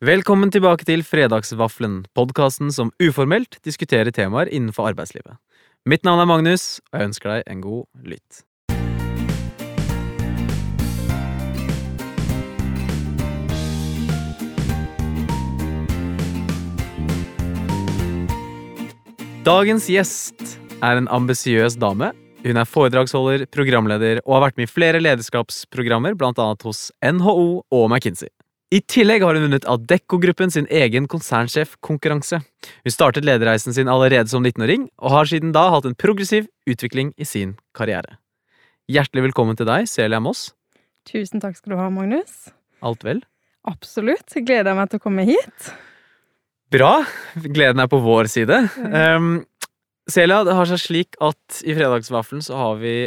Velkommen tilbake til Fredagsvaflen, podkasten som uformelt diskuterer temaer innenfor arbeidslivet. Mitt navn er Magnus, og jeg ønsker deg en god lytt. Dagens gjest er en ambisiøs dame. Hun er foredragsholder, programleder og har vært med i flere lederskapsprogrammer, annet hos NHO og McKinsey. I tillegg har hun vunnet Adecco-gruppen sin egen konsernsjefkonkurranse. Hun startet lederreisen sin allerede som 19-åring, og har siden da hatt en progressiv utvikling i sin karriere. Hjertelig velkommen til deg, Celia Moss. Tusen takk skal du ha, Magnus. Alt vel? Absolutt. Gleder Jeg meg til å komme hit. Bra. Gleden er på vår side. Um, Celia, det har seg slik at i Fredagsvaffelen så har vi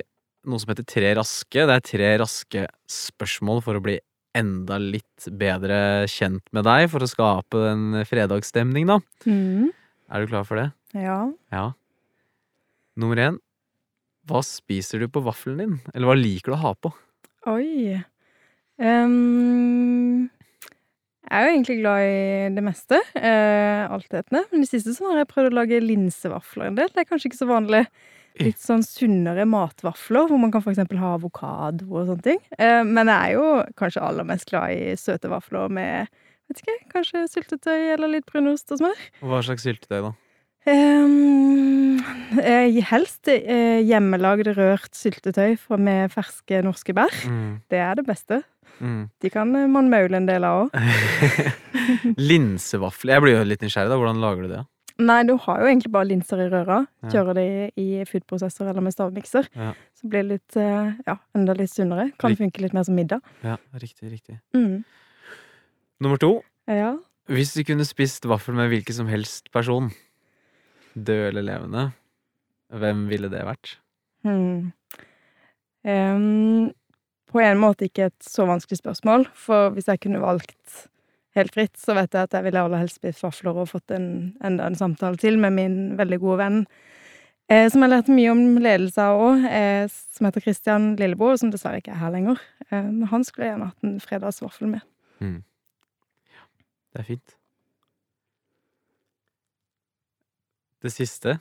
noe som heter Tre raske. Det er tre raske spørsmål for å bli enda litt bedre kjent med deg, for å skape en fredagsstemning, da. Mm. Er du klar for det? Ja. Ja. Nummer én. Hva spiser du på vaffelen din? Eller hva liker du å ha på? Oi. Um, jeg er jo egentlig glad i det meste. Uh, Altetende. Men i det siste så har jeg prøvd å lage linsevafler en del. Det er kanskje ikke så vanlig. Litt sånn sunnere matvafler, hvor man kan eksempel ha avokado og sånne ting. Eh, men jeg er jo kanskje aller mest glad i søte vafler med vet ikke, kanskje syltetøy eller litt brunost og smør. Hva slags syltetøy, da? Um, helst eh, hjemmelagd rørt syltetøy med ferske norske bær. Mm. Det er det beste. Mm. De kan man maule en del av òg. Linsevafler. Jeg blir jo litt nysgjerrig, da. Hvordan lager du det? Nei, du har jo egentlig bare linser i røra. Kjører de i, foodprosessor eller med stavmikser. Ja. Så blir det litt, eh, ja, enda litt sunnere. Kan funke litt mer som middag. Ja, riktig, riktig. Mm. Nummer to. Ja. Hvis du kunne spist vaffel med hvilken som helst person, død eller levende, hvem ville det vært? Hmm. Um, på en måte ikke et så vanskelig spørsmål, for hvis jeg kunne valgt helt fritt, så vet jeg at jeg ville aller helst spist vafler og fått en, enda en samtale til med min veldig gode venn, eh, som jeg lærte mye om ledelse av òg, eh, som heter Christian Lilleboe, som dessverre ikke er her lenger. Eh, men han skulle gjerne hatt en fredagsvaffel med. Det er fint. Det siste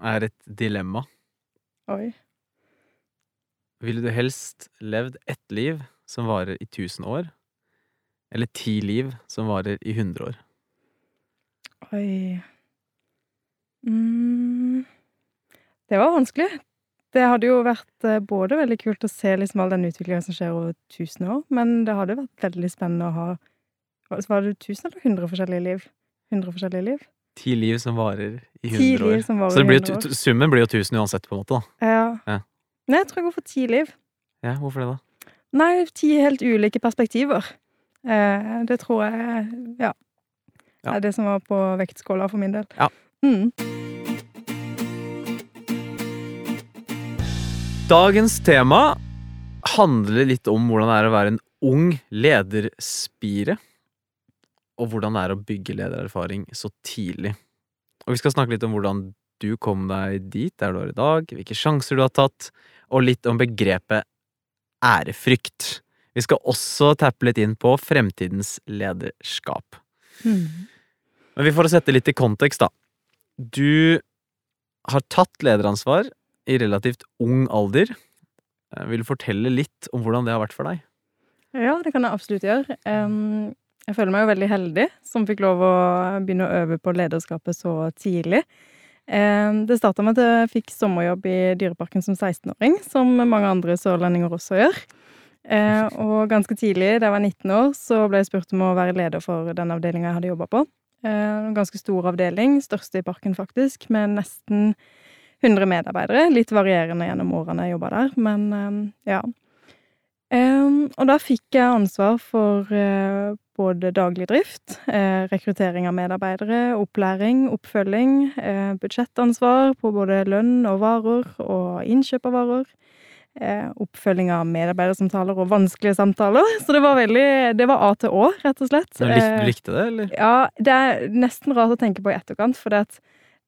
er et dilemma. Oi. Ville du helst levd ett liv som varer i tusen år, eller ti liv som varer i hundre år? Oi mm. Det var vanskelig. Det hadde jo vært eh, både veldig kult å se liksom all den utviklingen som skjer over tusen år, men det hadde vært veldig spennende å ha Var det tusen eller hundre forskjellige liv? Hundre forskjellige liv? Ti liv som varer i Ti hundre år. Så blir, 100 år. summen blir jo tusen uansett, på en måte. da. Ja. Ja. Nei, jeg tror jeg går for ti liv. Ja, Hvorfor det, da? Nei, ti helt ulike perspektiver. Eh, det tror jeg ja, Ja. er det som var på vektskåla for min del. Ja. Mm. Dagens tema handler litt om hvordan det er å være en ung lederspire. Og hvordan det er å bygge ledererfaring så tidlig. Og vi skal snakke litt om hvordan du kom deg dit der du er i dag, hvilke sjanser du har tatt, og litt om begrepet ærefrykt. Vi skal også tappe litt inn på fremtidens lederskap. Mm. Men vi får sette litt i kontekst, da. Du har tatt lederansvar i relativt ung alder. Eh, Vil du fortelle litt om hvordan det har vært for deg? Ja, det kan jeg absolutt gjøre. Jeg føler meg jo veldig heldig som fikk lov å begynne å øve på lederskapet så tidlig. Det starta med at jeg fikk sommerjobb i Dyreparken som 16-åring, som mange andre sørlendinger også gjør. Eh, og ganske tidlig, da jeg var 19 år, så ble jeg spurt om å være leder for den avdelinga jeg hadde jobba på. Eh, en ganske stor avdeling, største i parken faktisk, med nesten 100 medarbeidere. Litt varierende gjennom årene jeg jobba der, men em, ja. Og da fikk jeg ansvar for eh, både daglig drift, eh, rekruttering av medarbeidere, opplæring, oppfølging, eh, budsjettansvar på både lønn og varer og innkjøp av varer. Eh, oppfølging av medarbeidersamtaler og vanskelige samtaler. Så det var veldig Det var A til Å, rett og slett. Du lik, Eh, du likte det, eller? ja, det er nesten rart å tenke på i etterkant, for det at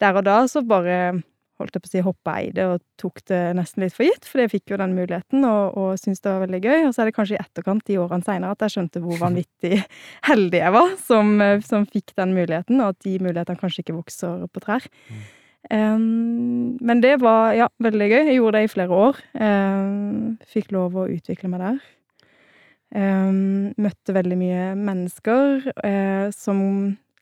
der og da så bare holdt jeg på å si, hoppa i det og tok det nesten litt for gitt, for jeg fikk jo den muligheten og, og syntes det var veldig gøy. Og så er det kanskje i etterkant, de årene seinere, at jeg skjønte hvor vanvittig heldig jeg var som, som, fikk den muligheten, og at de mulighetene kanskje ikke vokser på trær. Mm. Um, men det var ja, veldig gøy. Jeg gjorde det i flere år. Um, fikk lov å utvikle meg der. Um, møtte veldig mye mennesker uh, som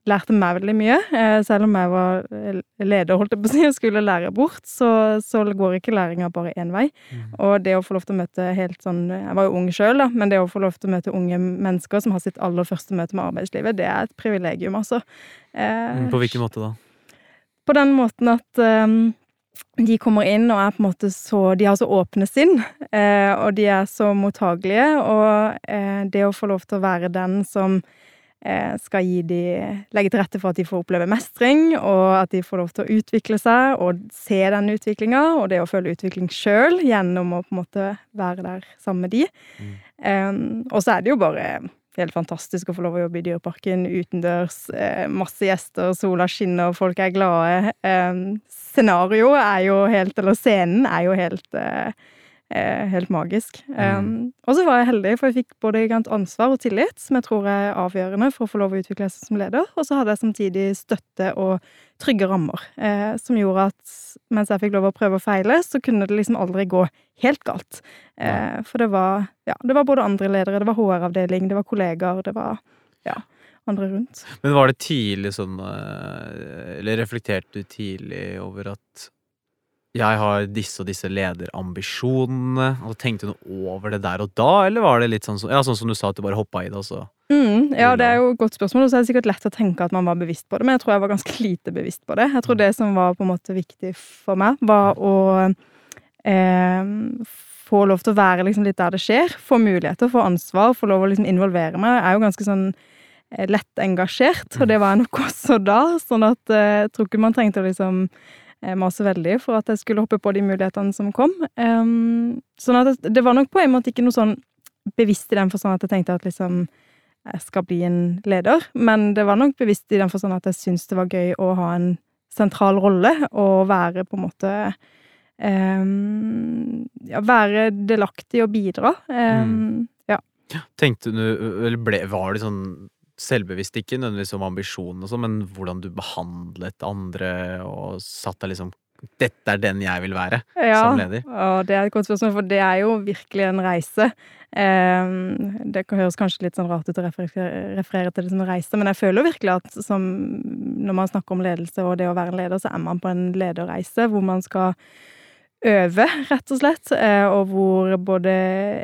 lærte meg veldig mye. Uh, selv om jeg var eh, leder, holdt jeg på å si, og skulle lære bort, så, så går ikke læringa bare én vei. Mm. Og det å få lov til å møte helt sånn Jeg var jo ung sjøl, da, men det å få lov til å møte unge mennesker som har sitt aller første møte med arbeidslivet, det er et privilegium, altså. Uh, på hvilken måte da? På den måten at um, de kommer inn og er på en måte så De har så åpne sinn, eh, og de er så mottagelige, og eh, det å få lov til å være den som Eh, skal gi de, legge til rette for at de får oppleve mestring, og at de får lov til å utvikle seg og se den utviklinga, og det å føle utvikling sjøl gjennom å på en måte være der sammen med de. Mm. Og så er det jo bare helt fantastisk å få lov å jobbe i Dyreparken utendørs. Eh, masse gjester, sola skinner, folk er glade. Um, Scenarioet er jo helt Eller scenen er jo helt Eh, helt magisk. Mm. Og så var jeg heldig, for jeg fikk både ansvar og tillit, som jeg tror er avgjørende for å få lov å utvikle seg som leder. Og så hadde jeg samtidig støtte og trygge rammer, eh, som gjorde at mens jeg fikk lov å prøve og feile, så kunne det liksom aldri gå helt galt. Eh, for det var, ja, det var både andre ledere, det var HR-avdeling, det var kollegaer, det var ja, andre rundt. Men var det tidlig sånn eh, Eller reflekterte du tidlig over at jeg har disse og disse lederambisjonene. Og Tenkte du noe over det der og da, eller var det litt sånn, ja, sånn som du sa, at du bare hoppa i det, og så mm, Ja, det er jo et godt spørsmål, og så er det sikkert lett å tenke at man var bevisst på det, men jeg tror jeg var ganske lite bevisst på det. Jeg tror det som var på en måte viktig for meg, var å eh, få lov til å være liksom litt der det skjer. Få muligheter, få ansvar, få lov å liksom involvere meg. Jeg er jo ganske sånn eh, lett engasjert, og det var jeg nok også da, sånn at eh, jeg tror ikke man trengte å liksom Eh, mase veldig for at jeg skulle hoppe på de mulighetene som kom. Um, sånn at det, det, var nok på en måte ikke noe sånn bevisst i den forstand at jeg tenkte at liksom jeg skal bli en leder, men det var nok bevisst i den forstand at jeg syntes det var gøy å ha en sentral rolle og være på en måte um, Ja, være delaktig og bidra. Um, mm. Ja. Tenkte du, eller ble, var det sånn selvbevisst, ikke nødvendigvis om ambisjonen og sånn, men hvordan du behandlet andre og satt deg liksom dette er den jeg vil være ja, som leder? Ja, det er et godt spørsmål, for det er jo virkelig en reise. Eh, det høres kanskje litt sånn rart ut å referere til det som en reise, men jeg føler virkelig at som, når man snakker om ledelse og det å være en leder, så er man på en lederreise hvor man skal øve, rett og slett, eh, og hvor både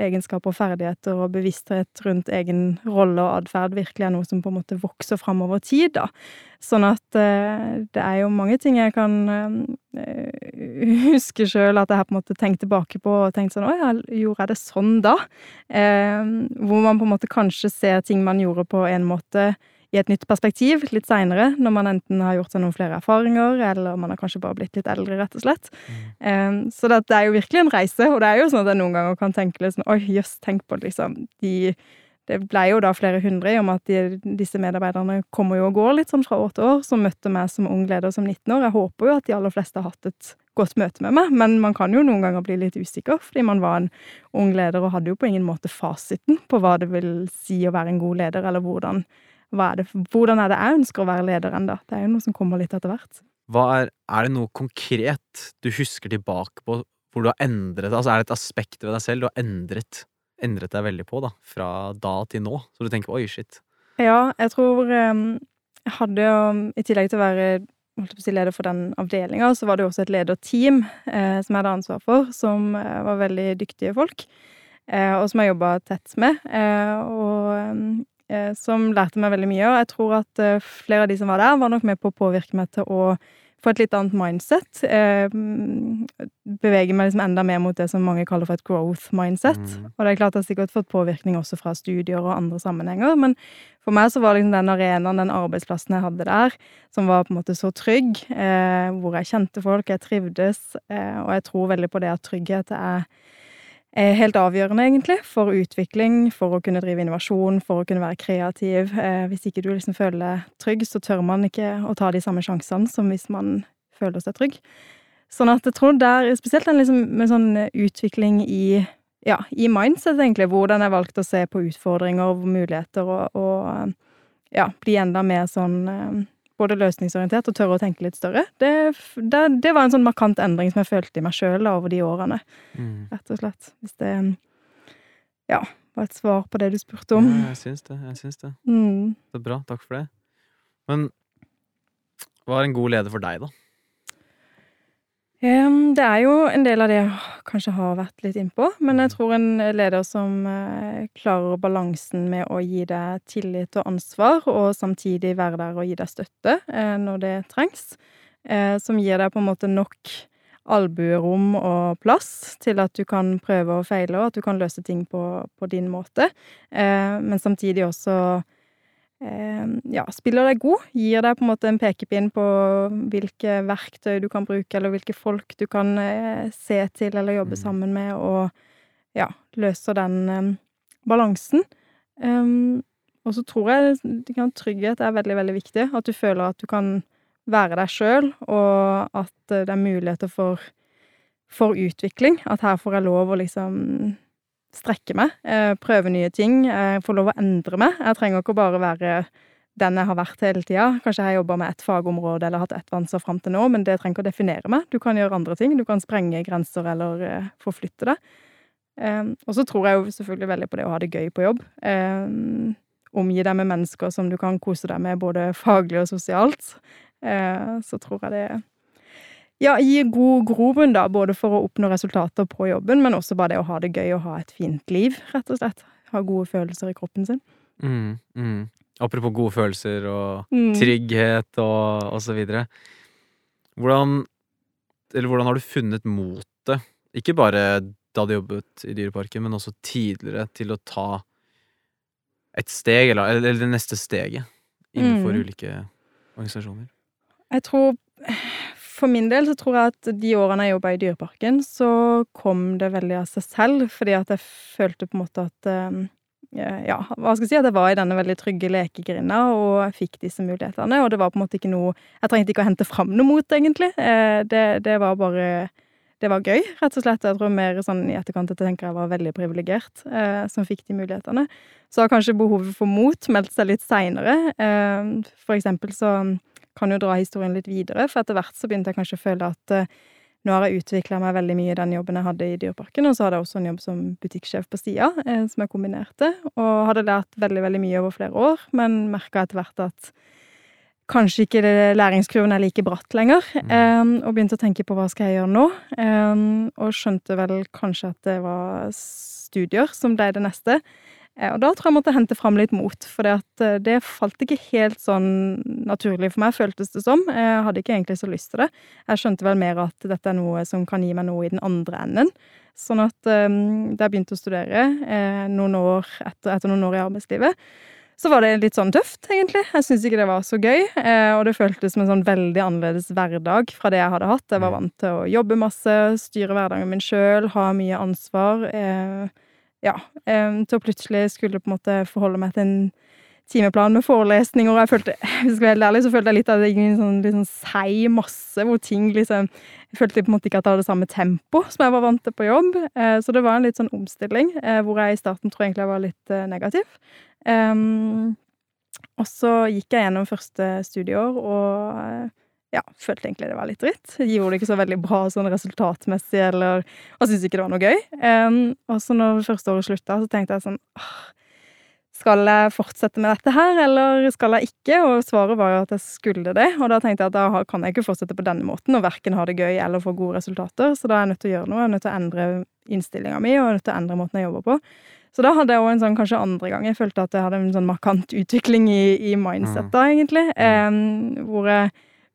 egenskaper og ferdigheter og bevissthet rundt egen rolle og atferd virkelig er noe som på en måte vokser fram over tid, da. Sånn at eh, det er jo mange ting jeg kan eh, huske sjøl at jeg har på en måte tenkt tilbake på og tenkt sånn Å ja, gjorde jeg det sånn da? Hvor man på en måte kanskje ser ting man gjorde på en måte i et nytt perspektiv litt seinere, når man enten har gjort seg noen flere erfaringer, eller man har kanskje bare blitt litt eldre, rett og slett. Mm. Um, så det, er jo virkelig en reise, og det er jo sånn at jeg noen ganger kan tenke litt sånn Oi, jøss, tenk på liksom. De, det ble jo da flere hundre i om at de, disse medarbeiderne kommer jo og går litt sånn fra år til år, som møtte meg som ung leder som 19 år. Jeg håper jo at de aller fleste har hatt et godt møte med meg, men man kan jo noen ganger bli litt usikker, fordi man var en ung leder og hadde jo på ingen måte fasiten på hva det vil si å være en god leder, eller hvordan er det, hvordan er det jeg ønsker å være leder ennå? Det er jo noe som kommer litt etter hvert. Er, er, det noe konkret du husker tilbake på hvor du har endret Altså er det et aspekt ved deg selv du har endret, endret deg veldig på, da? Fra da til nå? Så du tenker oi, shit. Ja, jeg tror um, jeg hadde jo I tillegg til å være holdt på å si, leder for den avdelinga, så var det jo også et lederteam eh, som jeg hadde ansvar for, som eh, var veldig dyktige folk. Eh, og som jeg jobba tett med. Eh, og um, Eh, som lærte meg veldig mye. Og jeg tror at eh, flere av de som var der, var nok med på å påvirke meg til å få et litt annet mindset. Eh, bevege meg liksom enda mer mot det som mange kaller for et growth mindset. Mm. Og det er klart jeg har sikkert fått påvirkning også fra studier og andre sammenhenger, men for meg så var liksom den arenaen, den arbeidsplassen jeg hadde der, som var på en måte så trygg, hvor jeg kjente folk, jeg trivdes, og jeg tror veldig på det at trygghet er er helt avgjørende, egentlig, for utvikling, for å kunne drive innovasjon, for å kunne være kreativ. Eh, hvis ikke du liksom føler deg trygg, så tør man ikke å ta de samme sjansene som hvis man føler seg trygg. Sånn at jeg tror der, spesielt den liksom med sånn utvikling i ja, i mindset, egentlig, hvordan jeg valgte å se på utfordringer og muligheter, og, og ja, bli enda mer sånn eh, både løsningsorientert og tørre å tenke litt større. Det, det, det var en sånn markant endring som jeg følte i meg sjøl over de årene, Mm. rett og slett. Hvis det ja, var et svar på det du spurte om. Ja, jeg syns det. Jeg syns det. Mm. Det er bra. Takk for det. Men hva er en god leder for deg, da? Det er jo en del av det jeg kanskje har vært litt innpå, men jeg tror en leder som eh, klarer balansen med å gi deg tillit og ansvar, og samtidig være der og gi deg støtte eh, når det trengs, eh, som gir deg på en måte nok albuerom og plass til at du kan prøve og feile, og at du kan løse ting på, på din måte, men samtidig også ja, spiller deg god, gir deg på en måte en pekepinn på hvilke verktøy du kan bruke, eller hvilke folk du kan eh, se til eller jobbe Mm. sammen med, og ja, løser den eh, balansen. Um, og så tror jeg det kan- trygghet er veldig, veldig viktig. At du føler at du kan være deg sjøl, og at eh, det er muligheter for, for utvikling. At her får jeg lov å liksom strekke meg, eh, prøve nye ting, eh, få lov å endre meg. Jeg trenger ikke bare være den jeg har vært hele tida. Kanskje jeg har jobba med ett fagområde eller hatt ett vanser fram til nå, men det trenger ikke å definere meg. Du kan gjøre andre ting. Du kan sprenge grenser eller eh, forflytte deg. Og så tror jeg jo selvfølgelig veldig på det å ha det gøy på jobb. Omgi deg med mennesker som du kan kose deg med både faglig og sosialt. Så tror jeg det ja, gi god grobunn, da, både for å oppnå resultater på jobben, men også bare det å ha det gøy og ha et fint liv, rett og slett. Ha gode følelser i kroppen sin. Mm, mm. Apropos gode følelser og Mm. trygghet og, og så videre. Hvordan Eller hvordan har du funnet motet, ikke bare da du jobbet i Dyreparken, men også tidligere, til å ta et steg, eller, eller det neste steget, innenfor Mm. ulike organisasjoner? Jeg tror For min del så tror jeg at de årene jeg jobba i Dyreparken, så kom det veldig av seg selv, fordi at jeg følte på en måte at eh, Ja, hva skal jeg si? At jeg var i denne veldig trygge lekegrinda, og jeg fikk disse mulighetene. Og det var på en måte ikke noe Jeg trengte ikke å hente fram noe mot, egentlig. Eh, Det, det var bare det var gøy, rett og slett. Jeg tror mer sånn i etterkant at jeg tenker jeg var veldig privilegert eh, som fikk de mulighetene. Så har kanskje behovet for mot meldt seg litt seinere. Eh, for eksempel så kan jo dra historien litt videre, for etter hvert så begynte jeg kanskje å føle at uh, nå har jeg utvikla meg veldig mye i den jobben jeg hadde i Dyreparken, og så hadde jeg også en jobb som butikksjef på sida, eh, som jeg kombinerte, og hadde lært veldig, veldig mye over flere år, men merka etter hvert at kanskje ikke læringskurven er like bratt lenger, eh, og begynte å tenke på hva skal jeg gjøre nå, eh, og skjønte vel kanskje at det var studier som ble det neste. Eh, Og da tror jeg jeg måtte hente fram litt mot, for det falt ikke helt sånn naturlig for meg, føltes det som. Jeg hadde ikke egentlig så lyst til det. Jeg skjønte vel mer at dette er noe som kan gi meg noe i den andre enden. Sånn at eh, da jeg begynte å studere, eh, noen år etter, etter noen år i arbeidslivet, så var det litt sånn tøft, egentlig. Jeg syntes ikke det var så gøy, eh, og det føltes som en sånn veldig annerledes hverdag fra det jeg hadde hatt. Jeg var vant til å jobbe masse, styre hverdagen min sjøl, ha mye ansvar. Ja, til å plutselig skulle på en måte forholde meg til en timeplan med forelesninger, og jeg følte, hvis jeg skal være helt ærlig, så følte jeg litt at det gikk en sånn litt sånn seig masse, hvor ting liksom Jeg følte på en måte ikke at jeg hadde samme tempo som jeg var vant til på jobb, eh, så det var en litt sånn omstilling, eh, hvor jeg i starten tror jeg egentlig jeg var litt eh, negativ. Og så gikk jeg gjennom første studieår og ja, følte egentlig det var litt dritt. Jeg gjorde det ikke så veldig bra sånn resultatmessig, eller Og syntes ikke det var noe gøy. Um, og så når første året slutta, så tenkte jeg sånn åh, Skal jeg fortsette med dette her, eller skal jeg ikke? Og svaret var jo at jeg skulle det. Og da tenkte jeg at da kan jeg ikke fortsette på denne måten, og verken ha det gøy eller få gode resultater. Så da er jeg nødt til å gjøre noe. Jeg er nødt til å endre innstillinga mi, og jeg er nødt til å endre måten jeg jobber på. Så da hadde jeg òg en sånn kanskje andre gang jeg følte at jeg hadde en sånn markant utvikling i, i mindset da, egentlig. Um, hvor jeg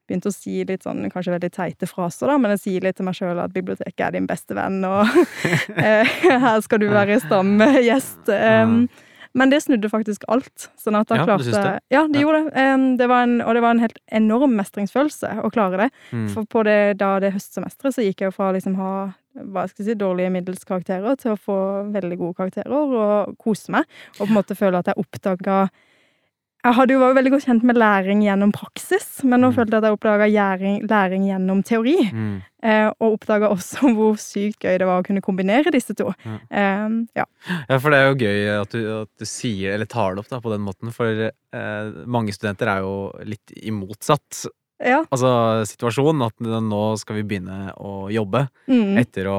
begynte å si litt sånn kanskje veldig teite fraser, da, men jeg sier litt til meg sjøl at biblioteket er din beste venn, og eh, her skal du være stamgjest. Um, men det snudde faktisk alt. Sånn at da Ja, klarte det? Ja, det Ja. gjorde det. Um, det var en, og det var en helt enorm mestringsfølelse å klare det. Mm. For på det, da det høstsemesteret så gikk jeg jo fra liksom ha hva skal jeg si, dårlige middels karakterer til å få veldig gode karakterer og kose meg. Og på en måte føle at jeg oppdaga jeg hadde jo vært veldig godt kjent med læring gjennom praksis, men nå Mm. følte jeg at jeg oppdaga læring, gjennom teori. Mm. Eh, og oppdaga også hvor sykt gøy det var å kunne kombinere disse to. Ja. Eh, ja. Ja, for det er jo gøy at du, at du sier, eller tar det opp da, på den måten, for eh, mange studenter er jo litt i motsatt ja. altså, situasjonen, At nå skal vi begynne å jobbe Mm. etter å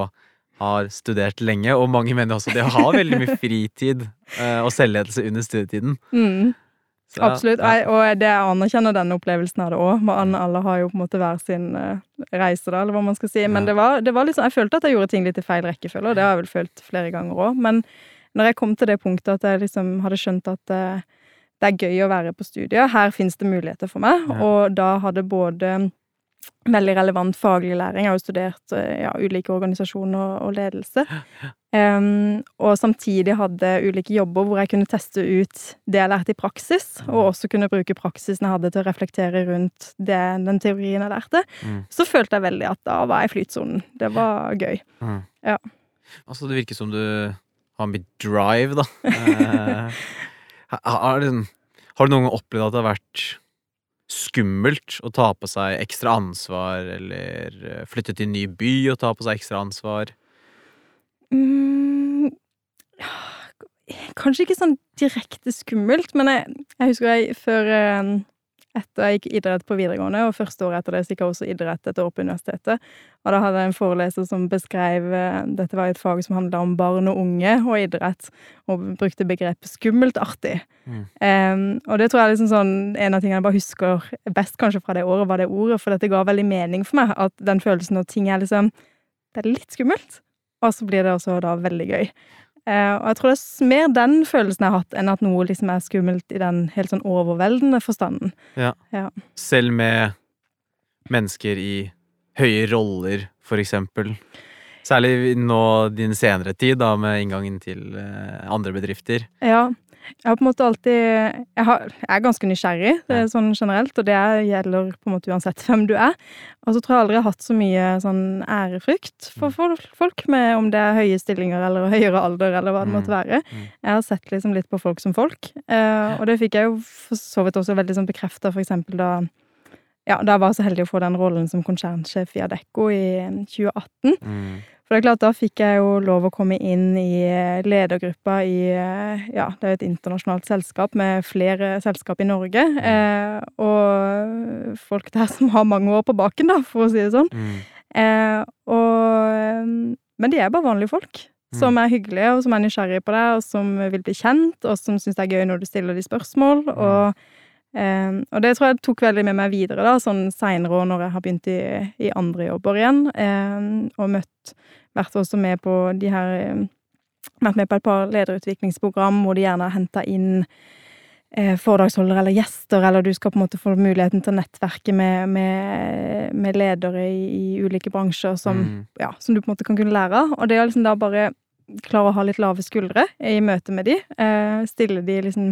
ha studert lenge. Og mange mener også det å ha veldig mye fritid eh, og selvledelse under studietiden. Mm. Så, Absolutt. Ja. Jeg, og det jeg anerkjenner denne opplevelsen av det òg. Alle har jo på en måte hver sin eh, reise, da, eller hva man skal si. Men Ja. det var, det var liksom, jeg følte at jeg gjorde ting litt i feil rekkefølge, og det har jeg vel følt flere ganger òg. Men når jeg kom til det punktet at jeg liksom hadde skjønt at eh, det er gøy å være på studiet, her fins det muligheter for meg, Ja. og da hadde både veldig relevant faglig læring. Jeg har jo studert eh, ja, ulike organisasjoner og, og ledelse. Um, og samtidig hadde ulike jobber hvor jeg kunne teste ut det jeg lærte i praksis, og også kunne bruke praksisen jeg hadde til å reflektere rundt det, den teorien jeg lærte. Mm. Så følte jeg veldig at da var jeg i flytsonen. Det var gøy. Mm. Ja. Altså, det virker som du har mye drive, da. Eh, har, har, du- har du noen gang opplevd at det har vært skummelt å ta på seg ekstra ansvar, eller eh, flytte til en ny by og ta på seg ekstra ansvar? Mm, kanskje ikke sånn direkte skummelt, men jeg, jeg husker jeg før eh, etter jeg gikk idrett på videregående, og første året etter det så gikk jeg også idrett et år på universitetet. Og da hadde jeg en foreleser som beskrev eh, Dette var et fag som handla om barn og unge og idrett, og brukte begrepet 'skummelt artig'. Mm. Um, og det tror jeg er liksom sånn, en av tingene jeg bare husker best kanskje fra det året, var det ordet, for dette ga veldig mening for meg. At den følelsen når ting er liksom Det er litt skummelt, og så blir det også da veldig gøy. Eh, og jeg tror det er mer den følelsen jeg har hatt, enn at noe liksom er skummelt i den helt sånn overveldende forstanden. Ja, Selv med mennesker i høye roller, for eksempel. Særlig nå din senere tid, da, med inngangen til eh, andre bedrifter. Ja. Jeg har på en måte alltid Jeg, har, jeg er ganske nysgjerrig, det er sånn generelt, og det gjelder på en måte uansett hvem du er. Og så tror jeg aldri jeg har hatt så mye sånn ærefrykt for Mm. folk, med om det er høye stillinger eller høyere alder, eller hva det Mm. måtte være. Mm. Jeg har sett liksom litt på folk som folk, eh, og det fikk jeg jo for så vidt også veldig sånn bekrefta, eksempel da ja, da jeg var så heldig å få den rollen som konsernsjef i Adecco i 2018. Mm. For det er klart, da fikk jeg jo lov å komme inn i eh, ledergruppa i eh, Ja, det er jo et internasjonalt selskap med flere selskap i Norge. Eh, og folk der som har mange år på baken, da, for å si det sånn. Mm. Eh, og eh, Men de er bare vanlige folk. Som er hyggelige, og som er nysgjerrige på deg, og som vil bli kjent, og som syns det er gøy når du stiller de spørsmål. Og, eh, og det tror jeg tok veldig med meg videre, da, sånn seinere og når jeg har begynt i, i andre jobber igjen. Eh, og møtt Vært også med på de her eh, Vært med på et par lederutviklingsprogram hvor de gjerne har henta inn eh, foredragsholdere eller gjester, eller du skal på en måte få muligheten til å nettverke med, med, med ledere i, i ulike bransjer som, Mm. ja, som du på en måte kan kunne lære av. Og det å liksom da bare klare å ha litt lave skuldre i møte med de, eh, stille de liksom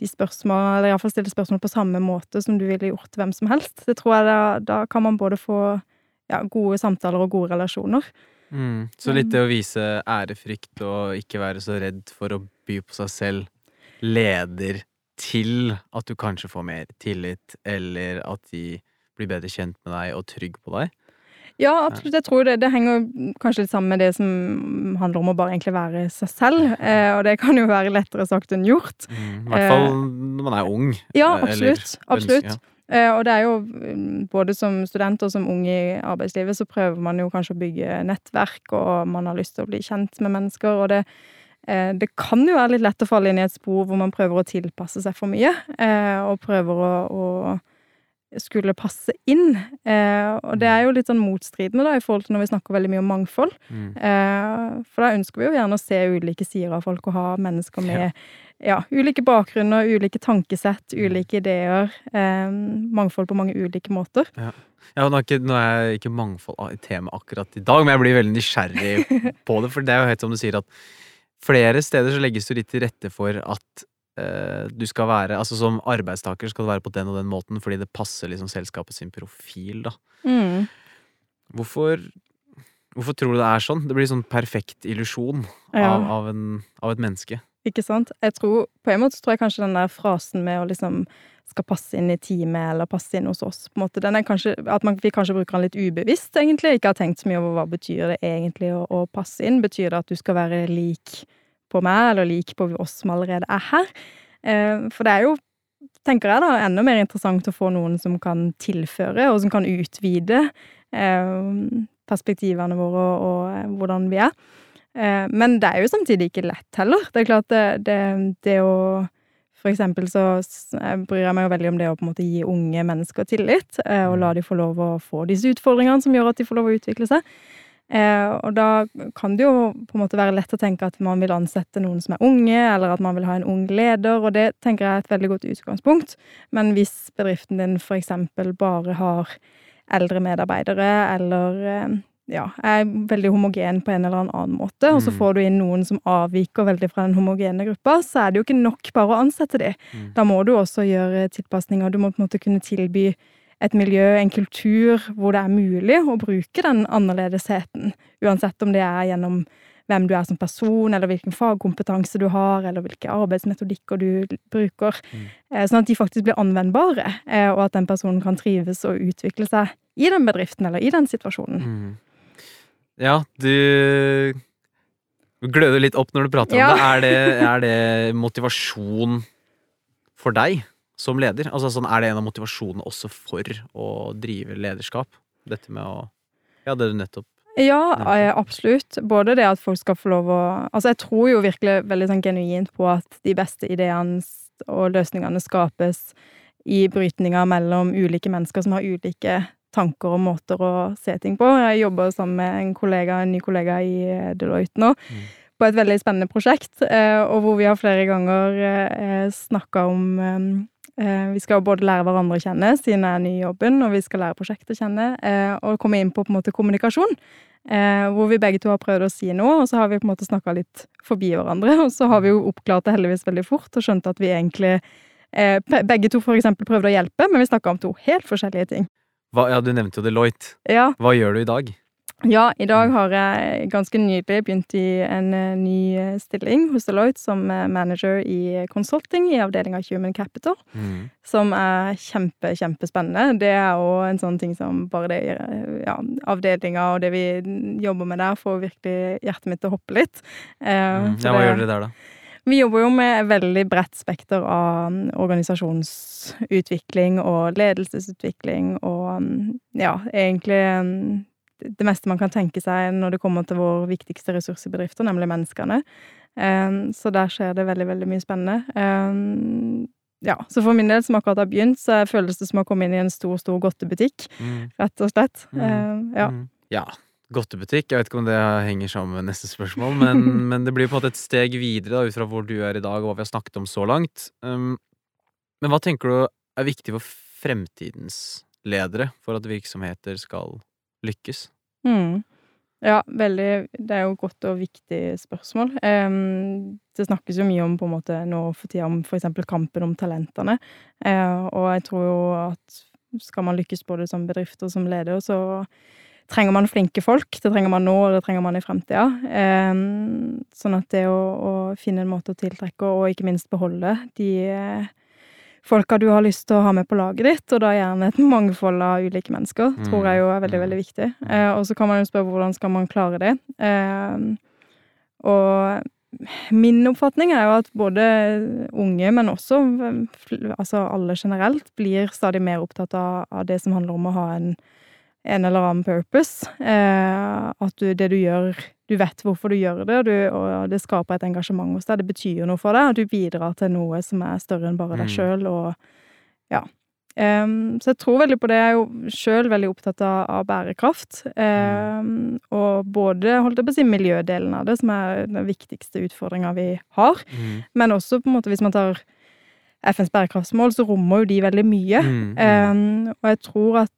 de spørsmål, eller iallfall stille spørsmål på samme måte som du ville gjort hvem som helst. Det tror jeg da, da kan man både få ja, gode samtaler og gode relasjoner. Mm. Så litt det å vise ærefrykt og ikke være så redd for å by på seg selv leder til at du kanskje får mer tillit, eller at de blir bedre kjent med deg og trygg på deg. Ja, absolutt. Jeg tror det, det henger kanskje litt sammen med det som handler om å bare egentlig være seg selv. Eh, og det kan jo være lettere sagt enn gjort. Mm. I hvert fall når man er ung. Ja, absolutt. eller absolutt. Ja. Eh, og det er jo mm, både som student og som ung i arbeidslivet, så prøver man jo kanskje å bygge nettverk, og man har lyst til å bli kjent med mennesker, og det eh, det kan jo være litt lett å falle inn i et spor hvor man prøver å tilpasse seg for mye, eh, og prøver å, å skulle passe inn. Eh, og det er jo litt sånn motstridende da, i forhold til når vi snakker veldig mye om mangfold. Mm. Eh, for da ønsker vi jo gjerne å se ulike sider av folk og ha mennesker med Ja. ja, ulike bakgrunner, ulike tankesett, ulike ideer. Eh, mangfold på mange ulike måter. Ja, nå er, ikke, nå er ikke mangfold et tema akkurat i dag, men jeg blir veldig nysgjerrig på det. For det er jo helt som du sier, at flere steder så legges det litt til rette for at du skal være Altså som arbeidstaker skal du være på den og den måten fordi det passer liksom selskapet sin profil, da. Mm. Hvorfor, hvorfor tror du det er sånn? Det blir sånn perfekt illusjon Ja. av, av, en, av et menneske. Ikke sant? Jeg tror, på en måte tror jeg kanskje den der frasen med å liksom skal passe inn i teamet eller passe inn hos oss, på en måte, den er kanskje, at man, vi kanskje bruker den litt ubevisst, egentlig. Ikke har tenkt så mye over hva betyr det egentlig å, å passe inn. Betyr det at du skal være lik på meg, eller like på oss som allerede er her? Eh, for det er jo, tenker jeg da, enda mer interessant å få noen som kan tilføre, og som kan utvide eh, perspektivene våre og, eh, hvordan vi er. Men det er jo samtidig ikke lett heller. Det er klart det, det, det å For eksempel så bryr jeg meg jo veldig om det å på en måte gi unge mennesker tillit, og la de få lov å få disse utfordringene som gjør at de får lov å utvikle seg. Og da kan det jo på en måte være lett å tenke at man vil ansette noen som er unge, eller at man vil ha en ung leder, og det tenker jeg er et veldig godt utgangspunkt. Men hvis bedriften din eksempel bare har eldre medarbeidere, eller ja, er veldig homogen på en eller annen måte, og så Mm. får du inn noen som avviker veldig fra den homogene gruppa, så er det jo ikke nok bare å ansette de. Mm. Da må du også gjøre tilpasninger. Du må på en måte kunne tilby et miljø, en kultur, hvor det er mulig å bruke den annerledesheten. Uansett om det er gjennom hvem du er som person, eller hvilken fagkompetanse du har, eller hvilke arbeidsmetodikker du bruker. Mm. Eh, Sånn at de faktisk blir anvendbare, eh, og at den personen kan trives og utvikle seg i den bedriften eller i den situasjonen. Mm. Ja, du du gløder litt opp når du prater Ja. om det. Er, det. er det motivasjon for deg som leder? Altså sånn, Er det en av motivasjonene også for å drive lederskap? Dette med å Ja, det du nettopp Ja, eh, absolutt. Både det at folk skal få lov å Altså, jeg tror jo virkelig veldig sånn genuint på at de beste ideene og løsningene skapes i brytninger mellom ulike mennesker som har ulike tanker og måter å se ting på. Jeg jobber sammen med en kollega, en ny kollega i eh, Deloitte nå, Mm. på et veldig spennende prosjekt, eh, og hvor vi har flere ganger snakka om Vi skal både lære hverandre å kjenne siden jeg er ny i jobben, og vi skal lære prosjektet å kjenne, eh, og komme inn på på måte kommunikasjon. Eh, hvor vi begge to har prøvd å si noe, og så har vi på en måte snakka litt forbi hverandre. Og så har vi jo oppklart det heldigvis veldig fort, og skjønt at vi egentlig eh, begge to for eksempel prøvde å hjelpe, men vi snakka om to helt forskjellige ting. Hva, Ja, du nevnte jo Deloitte. Ja, Hva gjør du i dag? Ja, i dag har jeg ganske nylig begynt i en eh, ny eh, stilling hos Deloitte som eh, manager i consulting i avdelinga Human Capital. Mm. Som er kjempe, kjempespennende. Det er òg en sånn ting som bare det ja, avdelinga og det vi jobber med der, får virkelig hjertet mitt til å hoppe litt. Mm. Ja, hva det- gjør dere der, da? Vi jobber jo med veldig bredt spekter av mm, organisasjonsutvikling og ledelsesutvikling og mm, ja, egentlig mm, det meste man kan tenke seg når det kommer til vår viktigste ressurs i bedrifter, nemlig menneskene. Um, så der skjer det veldig, veldig mye spennende. Um, ja, så for min del, som akkurat har begynt, så føles det som å komme inn i en stor, stor godtebutikk, Mm. rett og slett. Mm. Um, ja. Mm. ja. Godtebutikk. Jeg vet ikke om det henger sammen med neste spørsmål, men, men det blir på en måte et steg videre da, ut fra hvor du er i dag, og hva vi har snakket om så langt. Men hva tenker du er viktig for fremtidens ledere for at virksomheter skal lykkes? Mm. Ja, veldig Det er jo et godt og viktig spørsmål. Um, det snakkes jo mye om på en måte nå for tida om eksempel kampen om talentene. Uh, og jeg tror jo at skal man lykkes både som bedrift og som leder, så trenger man flinke folk. Det trenger man nå, og det trenger man i fremtida. Um, sånn at det å, å finne en måte å tiltrekke og ikke minst beholde de folka du har lyst til å ha med på laget ditt, og da gjerne et mangfold av ulike mennesker, Mm. tror jeg jo er veldig, Mm. veldig viktig. Eh, og så kan man jo spørre hvordan skal man klare det. Eh, og min oppfatning er jo at både unge, men også eh, altså alle generelt, blir stadig mer opptatt av, av det som handler om å ha en, en eller annen purpose. Eh, at du, det du gjør Du vet hvorfor du gjør det, og, du, og det skaper et engasjement hos deg. Det betyr noe for deg, og du bidrar til noe som er større enn bare deg Mm. sjøl, ja. Um, så jeg tror veldig på det. Jeg er jo sjøl veldig opptatt av, av bærekraft. Em, og både holdt jeg på å si, miljødelen av det, som er den viktigste utfordringa vi har, men også på en måte hvis man tar FNs bærekraftsmål, så rommer jo de veldig mye. Mm, mm. Um, og jeg tror at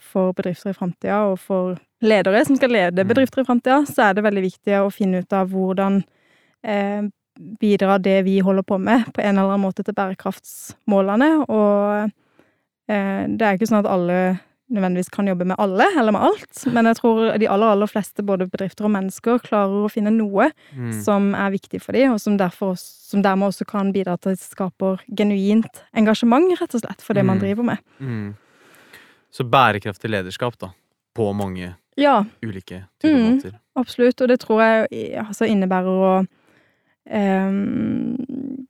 for bedrifter i framtida, og for ledere som skal lede Mm. bedrifter i framtida, så er det veldig viktig å finne ut av hvordan eh, bidrar det vi holder på med, på en eller annen måte til bærekraftsmålene. Og eh, det er ikke sånn at alle nødvendigvis kan jobbe med alle, eller med alt, men jeg tror de aller, aller fleste, både bedrifter og mennesker, klarer å finne noe Mm. som er viktig for dem, og som, derfor, som dermed også kan bidra til at det skaper genuint engasjement, rett og slett, for det man Mm. driver med. Mm. Så bærekraftig lederskap, da. På mange Ja, ulike typer Mm. måter. absolutt, og det tror jeg altså innebærer å um,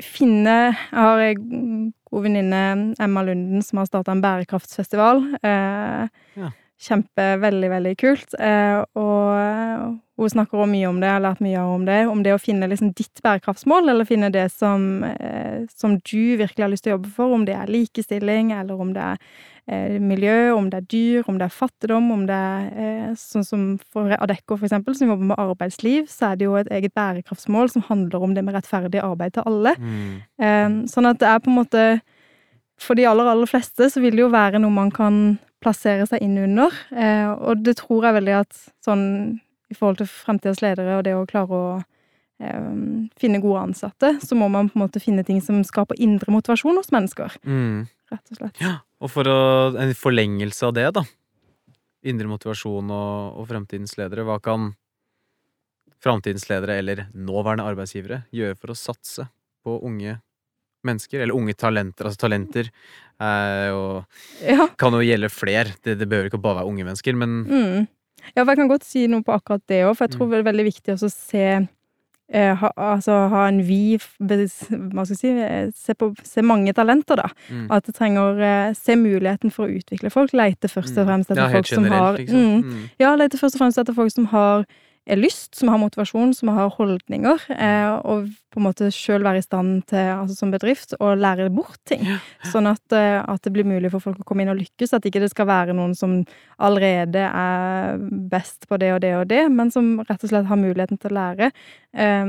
finne Jeg har en god venninne, Emma Lunden, som har starta en bærekraftsfestival. Uh, Ja. Kjempe, veldig, veldig kult. Eh, og hun snakker også mye om det, jeg har lært mye om det. Om det å finne liksom ditt bærekraftsmål, eller finne det som, eh, som du virkelig har lyst til å jobbe for. Om det er likestilling, eller om det er eh, miljø, om det er dyr, om det er fattigdom, om det er sånn som for Adecco, for eksempel, som jobber med arbeidsliv, så er det jo et eget bærekraftsmål som handler om det med rettferdig arbeid til alle. Mm. Sånn at det er på en måte For de aller, aller fleste så vil det jo være noe man kan plassere seg inn under. Eh, og det tror jeg veldig at sånn i forhold til fremtidas ledere og det å klare å eh, finne gode ansatte, så må man på en måte finne ting som skaper indre motivasjon hos mennesker, Mm. rett og slett. Og for å, en forlengelse av det, da. Indre motivasjon og, og fremtidens ledere. Hva kan framtidens ledere, eller nåværende arbeidsgivere, gjøre for å satse på unge mennesker? Eller unge talenter. Altså talenter er og Ja. kan jo gjelde fler. Det, det behøver ikke bare være unge mennesker, men Mm. Ja, for jeg kan godt si noe på akkurat det òg, for jeg tror det er veldig viktig å se eh, ha, altså ha en vid Hva skal jeg si eh, se, på, se mange talenter, da. mm. At det trenger eh, Se muligheten for å utvikle folk. Leite først og Mm. fremst etter Ja, helt generelt, som har liksom. mm, Mm. Ja, lete først og fremst etter folk som har eh, lyst, som har motivasjon, som har holdninger, eh, og på en måte sjøl være i stand til, altså som bedrift, å lære bort ting. Sånn at, eh, at det blir mulig for folk å komme inn og lykkes. At ikke det skal være noen som allerede er best på det og det og det, men som rett og slett har muligheten til å lære. Eh,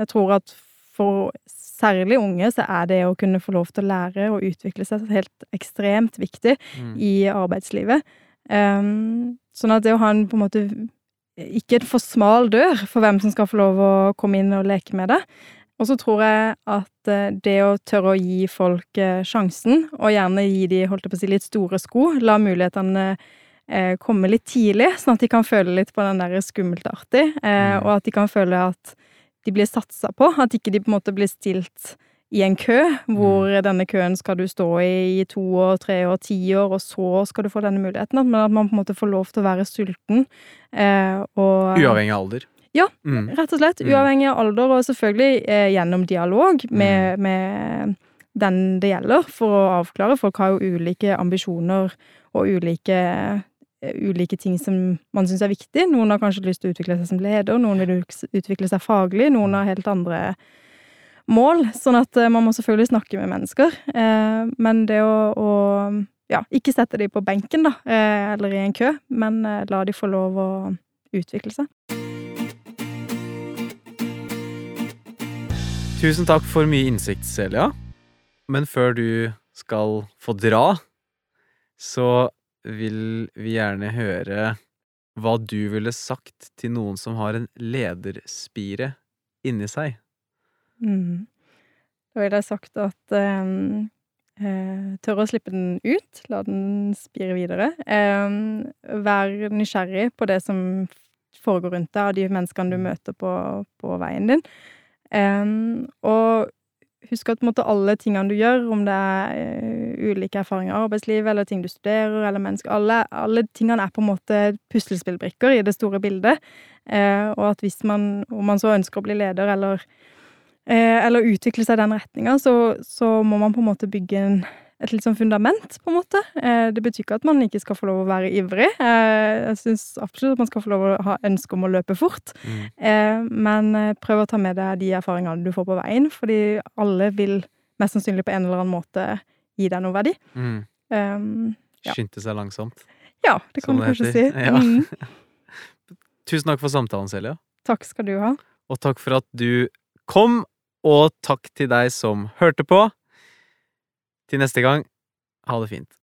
Jeg tror at for særlig unge så er det å kunne få lov til å lære og utvikle seg helt ekstremt viktig Mm. i arbeidslivet. Um, sånn at det å ha en på en måte ikke en for smal dør for hvem som skal få lov å komme inn og leke med det. Og så tror jeg at eh, det å tørre å gi folk eh, sjansen, og gjerne gi de holdt jeg på å si, litt store sko, la mulighetene eh, komme litt tidlig, sånn at de kan føle litt på den der skummelt artig, Mm. og at de kan føle at de blir satsa på, at ikke de på en måte blir stilt i en kø, hvor denne køen skal du stå i i to år, tre år, ti år, og så skal du få denne muligheten. Men at man på en måte får lov til å være sulten. Eh, og Uavhengig av alder. Ja. Mm. Rett og slett. Mm. Uavhengig av alder, og selvfølgelig eh, gjennom dialog med, med den det gjelder, for å avklare. Folk har jo ulike ambisjoner og ulike eh, ulike ting som man syns er viktig. Noen har kanskje lyst til å utvikle seg som leder, noen vil utvikle seg faglig, noen har helt andre mål. Sånn at eh, man må selvfølgelig snakke med mennesker. Eh, men det å, å ja, ikke sette de på benken, da, eh, eller i en kø, men la de få lov å utvikle seg. Tusen takk for mye innsikt, Celia. Men før du skal få dra, så vil vi gjerne høre hva du ville sagt til noen som har en lederspire inni seg. Mm. Da ville jeg sagt at um, eh, tørre å slippe den ut, la den spire videre. Um, vær nysgjerrig på det som foregår rundt deg, av de menneskene du møter på, på veien din. Um, og husk at måte, alle tingene du gjør, om det er uh, ulike erfaringer i arbeidslivet, eller ting du studerer, eller mennesker alle, alle tingene er på en måte puslespillbrikker i det store bildet. Uh, og at hvis man, om man så ønsker å bli leder, eller eller utvikle seg i den retninga, så, så må man på en måte bygge en, et litt sånn fundament, på en måte. Eh, det betyr ikke at man ikke skal få lov å være ivrig. Eh, jeg syns absolutt at man skal få lov å ha ønske om å løpe fort. Mm. Eh, men eh, prøv å ta med deg de erfaringene du får på veien, fordi alle vil mest sannsynlig på en eller annen måte gi deg noe verdi. Mm. Um, Ja. Skynde seg langsomt. ja, det kan sånn du kanskje kanskje si. Ja. Mm. Tusen takk for samtalen, Selja. Takk skal du ha. Og takk for at du kom, og takk til deg som hørte på. Til neste gang, ha det fint.